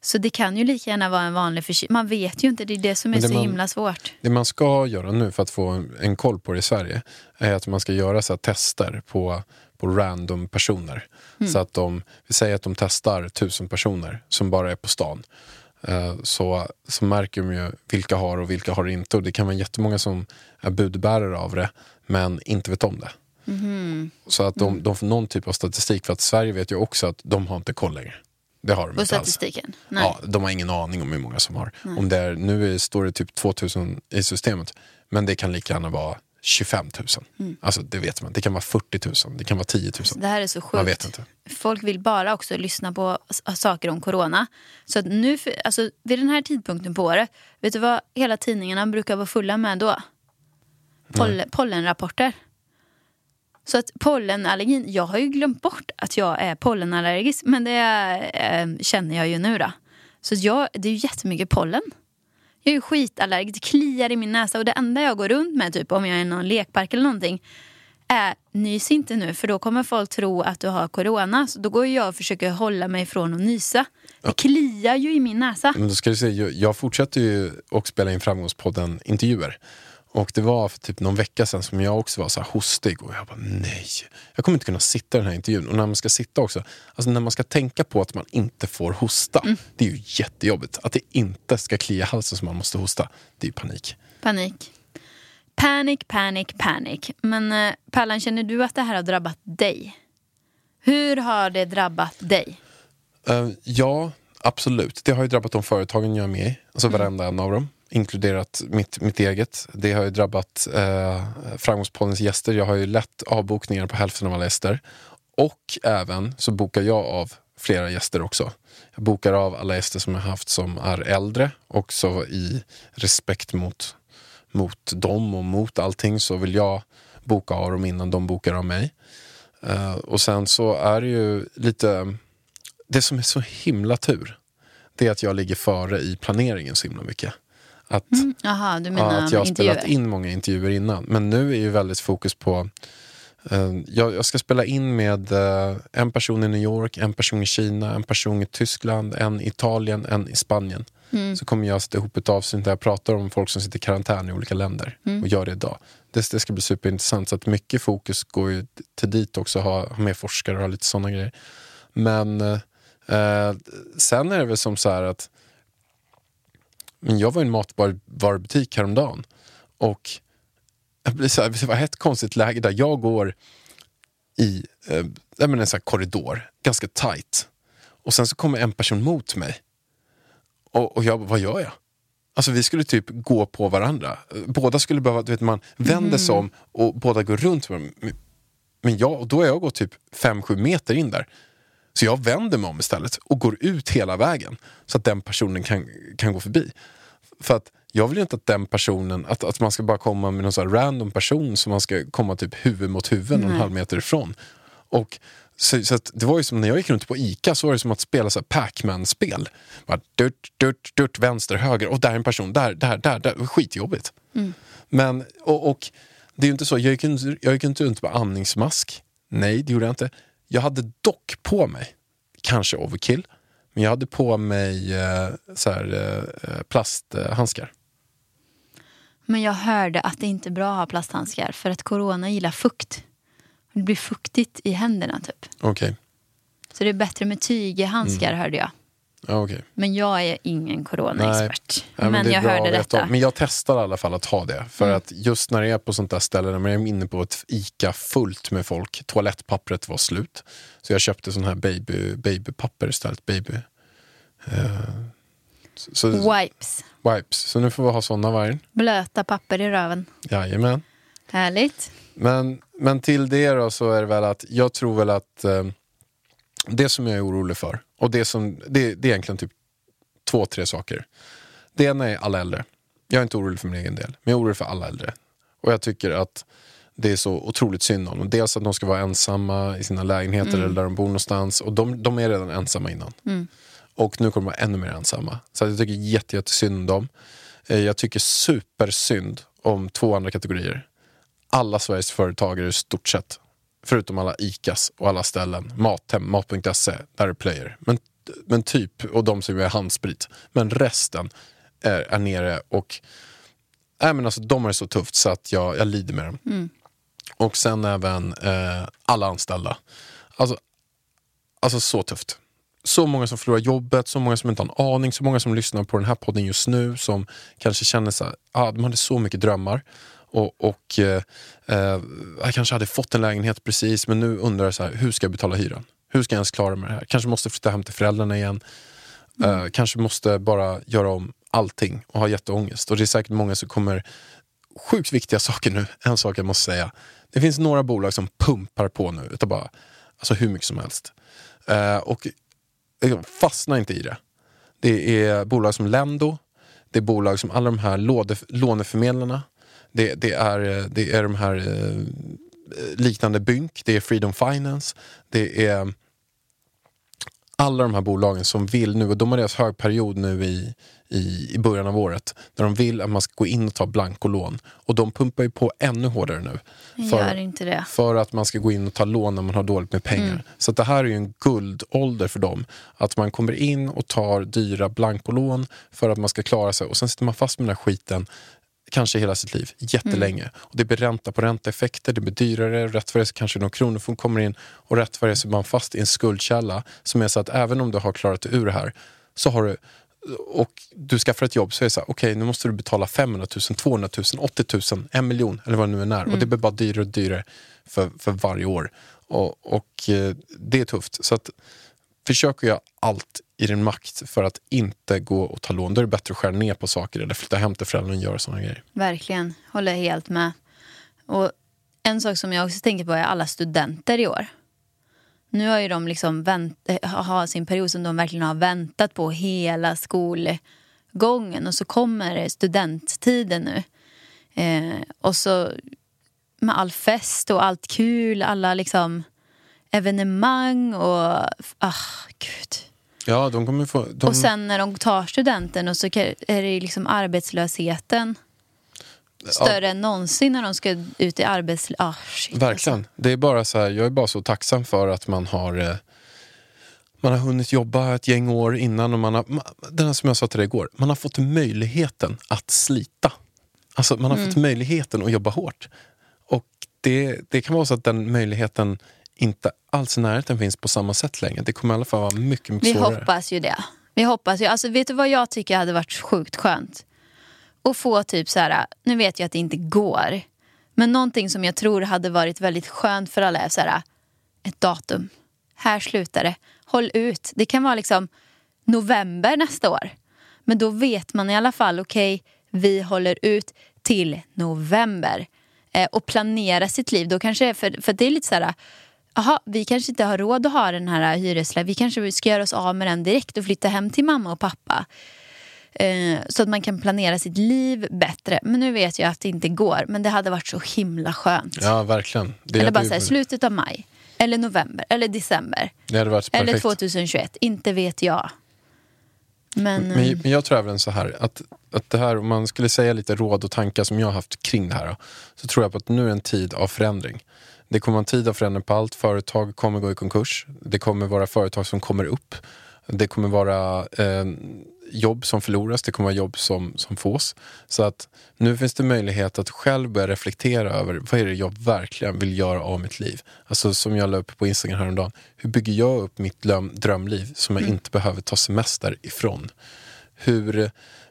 Så det kan ju lika gärna vara en vanlig förkylning. Man vet ju inte, det är det som är det så man- himla svårt. Det man ska göra nu för att få en, koll på det i Sverige är att man ska göra så tester på, på random personer. Mm. Så att de, vi säger att de testar tusen personer som bara är på stan. Eh, Så, så märker de ju vilka har och vilka har inte. Och det kan vara jättemånga som är budbärare av det men inte vet om det. Mhm. Så att de, de får någon typ av statistik för att Sverige vet ju också att de har inte koll längre. Det har de På inte alls. statistiken? Nej. Ja, de har ingen aning om hur många som har. Om det är, nu står det typ 2000 i systemet, men det kan lika gärna vara 25 000. Mm. Alltså det vet man. Det kan vara 40 000, det kan vara 10 000. Det här är så sjukt. Man vet inte. Folk vill bara också lyssna på saker om corona. Så att nu, för- alltså, vid den här tidpunkten på året, vet du vad hela tidningarna brukar vara fulla med då? Poll, pollenrapporter. Så att pollenallergin, jag har ju glömt bort att jag är pollenallergisk, men det eh, känner jag ju nu då. Så jag, det är ju jättemycket pollen. Jag är ju skitallergisk, det kliar i min näsa och det enda jag går runt med typ om jag är i någon lekpark eller någonting är nys inte nu för då kommer folk tro att du har corona. Så då går jag och försöker hålla mig från att nysa. Det kliar ju i min näsa. Men då ska du se, jag, jag fortsätter ju och spela in Framgångspodden intervjuer. Och det var för typ någon vecka sedan som jag också var så här hostig och jag bara nej, jag kommer inte kunna sitta i den här intervjun. Och när man ska sitta också, alltså när man ska tänka på att man inte får hosta, Mm. det är ju jättejobbigt. Att det inte ska klia halsen så man måste hosta, det är ju panik. Panik. Panic, panic, panic. Men eh, Pallan, känner du att det här har drabbat dig? Hur har det drabbat dig? Eh, ja, absolut. Det har ju drabbat de företagen jag är med i, alltså varenda en av dem. Inkluderat mitt, mitt eget. Det har ju drabbat eh, Framgångspoddens gäster. Jag har ju lätt avbokningar på hälften av alla gäster. Och även så bokar jag av flera gäster också. Jag bokar av alla gäster som jag haft som är äldre. Också i respekt mot, mot dem och mot allting så vill jag boka av dem innan de bokar av mig. Eh, och sen så är det ju lite det som är så himla tur, det är att jag ligger före i planeringen så himla mycket. Att, Jaha, du ja, menar att jag har intervjuer? spelat in många intervjuer innan. Men nu är ju väldigt fokus på eh, jag, jag ska spela in med eh, en person i New York, en person i Kina, en person i Tyskland, en i Italien, en i Spanien. Mm. Så kommer jag sätta ihop ett avsnitt där jag pratar om folk som sitter i karantän i olika länder Mm. och gör det idag. Det, det ska bli superintressant. Så att mycket fokus går ju till dit också, ha, ha med forskare och ha lite sådana grejer. Men eh, eh, sen är det väl som så här att men jag var i en matvarubutik häromdagen och jag blir så här, det var ett konstigt läge där jag går i eh, en sån korridor, ganska tight. Och sen så kommer en person mot mig. Och, och jag vad gör jag? Alltså vi skulle typ gå på varandra. Båda skulle behöva, du vet man vänder sig om och båda går runt. Men jag, och då har jag gått typ 5-7 meter in där. Så jag vänder mig om istället och går ut hela vägen. Så att den personen kan, kan gå förbi. För att jag vill ju inte att den personen, att, att man ska bara komma med någon sån random person som man ska komma typ huvud mot huvud en halv meter ifrån. Och så, så det var ju som när jag gick runt på ICA så var det som att spela så här Pac-Man-spel. Durt, durt, durt, vänster, höger och där är en person, där, där, där. där. Skitjobbigt. Men, och, och det är ju inte så, jag gick, inte- jag gick inte runt med andningsmask. Nej, det gjorde jag inte. Jag hade dock på mig, kanske overkill, men jag hade på mig eh, så här, eh, plasthandskar. Men jag hörde att det inte är bra att ha plasthandskar för att corona gillar fukt. Det blir fuktigt i händerna typ. Okej. Så det är bättre med tygehandskar Mm. hörde jag. Ja, okej. Men jag är ingen coronaexpert. Nej, men är jag hörde detta. Men jag testar i alla fall att ha det. För Mm. att just när det är på sånt där ställe, när man är inne på ett ICA fullt med folk, toalettpappret var slut. Så jag köpte sån här baby, babypapper istället. Baby. Eh, så, så, Wipes. wipes. Så nu får vi ha såna varje. Blöta papper i röven. Jajamän. Härligt. Men, men till det då så är det väl att jag tror väl att eh, det som jag är orolig för, och det, som, det, det är egentligen typ två, tre saker. Det ena är alla äldre. Jag är inte orolig för min egen del, men jag är orolig för alla äldre. Och jag tycker att det är så otroligt synd om dem. Dels att de ska vara ensamma i sina lägenheter eller där de bor någonstans. Och de, de är redan ensamma innan. Och nu kommer de vara ännu mer ensamma. Så jag tycker jätte, jättesynd om dem. Eh, Jag tycker supersynd om två andra kategorier. Alla Sveriges företagare i stort sett. Förutom alla ICAs och alla ställen. Mathem, mat.se, där är player. Men, men typ, och de som gör handsprit. Men resten är, är nere och Nej, men alltså, de har det så tufft så att jag, jag lider med dem. Och sen även eh, alla anställda. Alltså, alltså så tufft. Så många som förlorar jobbet, så många som inte har en aning, så många som lyssnar på den här podden just nu som kanske känner så här, ah, de hade så mycket drömmar. Och, och eh, eh, jag kanske hade fått en lägenhet precis men nu undrar jag så här, hur ska jag betala hyran? Hur ska jag ens klara mig det här? Kanske måste flytta hem till föräldrarna igen. Eh, kanske måste bara göra om allting och ha jätteångest. Och det är säkert många som kommer sjukt viktiga saker nu. En sak jag måste säga. Det finns några bolag som pumpar på nu. Utav bara, alltså hur mycket som helst. Eh, och liksom, fastna inte i det. Det är bolag som Lendo. Det är bolag som alla de här låneförmedlarna. Det, det, är, eh, det är de här eh, liknande Bynk. Det är Freedom Finance. Det är alla de här bolagen som vill nu, och de har deras högperiod nu i, i, i början av året, där de vill att man ska gå in och ta blankolån. Och de pumpar ju på ännu hårdare nu. Det. För att man ska gå in och ta lån när man har dåligt med pengar. Så att det här är ju en guldålder för dem. Att man kommer in och tar dyra blankolån för att man ska klara sig och sen sitter man fast med den här skiten kanske hela sitt liv, jättelänge. Och det blir ränta på ränta-effekter, det blir dyrare, rätt vad det så kanske någon kronofogd kommer in och rätt vad det så är man fast i en skuldkälla som är så att även om du har klarat dig ur det här så har du och du skaffar ett jobb så är det så här, okej nu måste du betala 500 000, 200 000, 80 000, en miljon eller vad det nu än är. Och det blir bara dyrare och dyrare för, för varje år. Och, och eh, det är tufft. Så att försök att göra allt i din makt för att inte gå och ta lån. Då är det bättre att skära ner på saker eller flytta hem till föräldrarna och göra sådana grejer. Verkligen, håller helt med. Och en sak som jag också tänker på är alla studenter i år. Nu har ju de liksom vänt, eh, har sin period som de verkligen har väntat på hela skolgången och så kommer studenttiden nu. Eh, och så med all fest och allt kul, alla liksom evenemang och ah, gud. Ja, de kommer få... De, Och sen när de tar studenten och så är det liksom arbetslösheten större än någonsin när de ska ut i arbetslöshet. Ah, shit, Verkligen. Det är bara så här, jag är bara så tacksam för att man har eh, man har hunnit jobba ett gäng år innan och man har, den här som jag sa till dig igår, man har fått möjligheten att slita. Alltså man har Mm. fått möjligheten att jobba hårt. Och det, det kan vara så att den möjligheten inte alls i närheten finns på samma sätt längre. Det kommer i alla fall vara mycket, mycket Vi svårare. hoppas ju det. Vi hoppas ju. Alltså, vet du vad jag tycker hade varit sjukt skönt? Att få typ så här, nu vet jag att det inte går, Men någonting som jag tror hade varit väldigt skönt för alla är så här, ett datum. Här slutar det. Håll ut. Det kan vara liksom november nästa år. Men då vet man i alla fall, okej, vi håller ut till november. Eh, och planera sitt liv. Då kanske, för, för det är lite så här, aha, vi kanske inte har råd att ha den här hyreslägenheten. Vi kanske ska göra oss av med den direkt och flytta hem till mamma och pappa. Eh, så att man kan planera sitt liv bättre. Men nu vet jag att det inte går. Men det hade varit så himla skönt. Ja, verkligen. Det eller bara så här, slutet av maj. Eller november. Eller december. Det hade varit Eller perfekt. 2021. Inte vet jag. Men, eh, Men, men jag tror även så här att, att det här, om man skulle säga lite råd och tankar som jag har haft kring det här så tror jag på att nu är en tid av förändring. Det kommer vara en tid av förändring på allt. Företag kommer gå i konkurs. Det kommer vara företag som kommer upp. Det kommer vara eh, jobb som förloras. Det kommer vara jobb som, som fås. Så att nu finns det möjlighet att själv börja reflektera över vad är det jag verkligen vill göra av mitt liv. Alltså som jag la upp på Instagram häromdagen. Hur bygger jag upp mitt dröm, drömliv som jag inte behöver ta semester ifrån? Hur,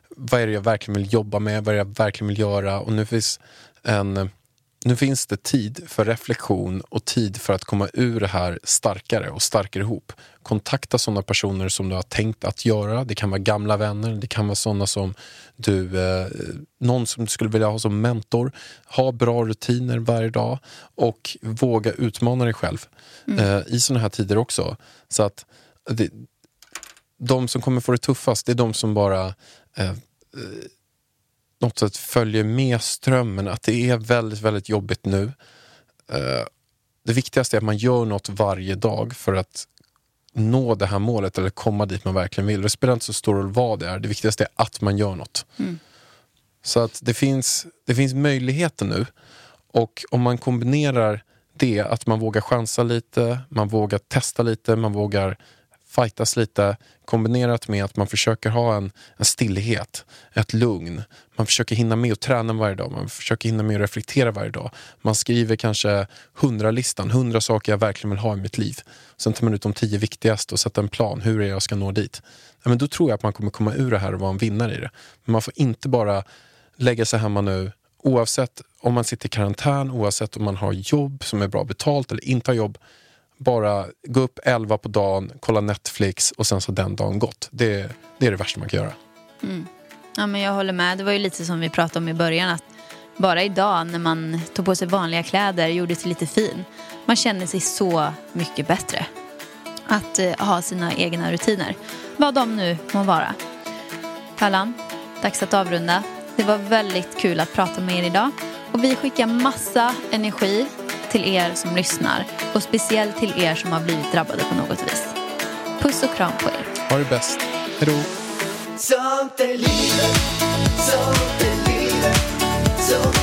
vad är det jag verkligen vill jobba med? Vad är det jag verkligen vill göra? Och nu finns en nu finns det tid för reflektion och tid för att komma ur det här starkare och starkare ihop. Kontakta sådana personer som du har tänkt att göra. Det kan vara gamla vänner, det kan vara sådana som du, eh, någon som du skulle vilja ha som mentor. Ha bra rutiner varje dag och våga utmana dig själv eh, i sådana här tider också. Så att det, de som kommer få det tuffast, det är de som bara eh, något sätt följer med strömmen. Att det är väldigt, väldigt jobbigt nu. Eh, det viktigaste är att man gör något varje dag för att nå det här målet eller komma dit man verkligen vill. Det spelar inte så stor roll vad det är. Det viktigaste är att man gör något. Så att det finns, det finns möjligheter nu. Och om man kombinerar det, att man vågar chansa lite, man vågar testa lite, man vågar fightas lite kombinerat med att man försöker ha en, en stillhet, ett lugn. Man försöker hinna med att träna varje dag, man försöker hinna med att reflektera varje dag. Man skriver kanske hundra listan, hundra saker jag verkligen vill ha i mitt liv. Sen tar man ut de tio viktigaste och sätter en plan, hur är jag ska nå dit. Ja, men då tror jag att man kommer komma ur det här och vara en vinnare i det. Men man får inte bara lägga sig hemma nu oavsett om man sitter i karantän, oavsett om man har jobb som är bra betalt eller inte har jobb. Bara gå upp 11 på dagen, kolla Netflix och sen så har den dagen gått. Det, det är det värsta man kan göra. Mm. Ja, men jag håller med. Det var ju lite som vi pratade om i början. att Bara idag när man tog på sig vanliga kläder och gjorde sig lite fin. Man känner sig så mycket bättre. Att eh, ha sina egna rutiner. Vad de nu må vara. Pallan, dags att avrunda. Det var väldigt kul att prata med er idag. Och vi skickar massa energi till er som lyssnar. Och speciellt till er som har blivit drabbade på något vis. Puss och kram på er. Ha det bäst. Hejdå. Sånt är livet, sånt är livet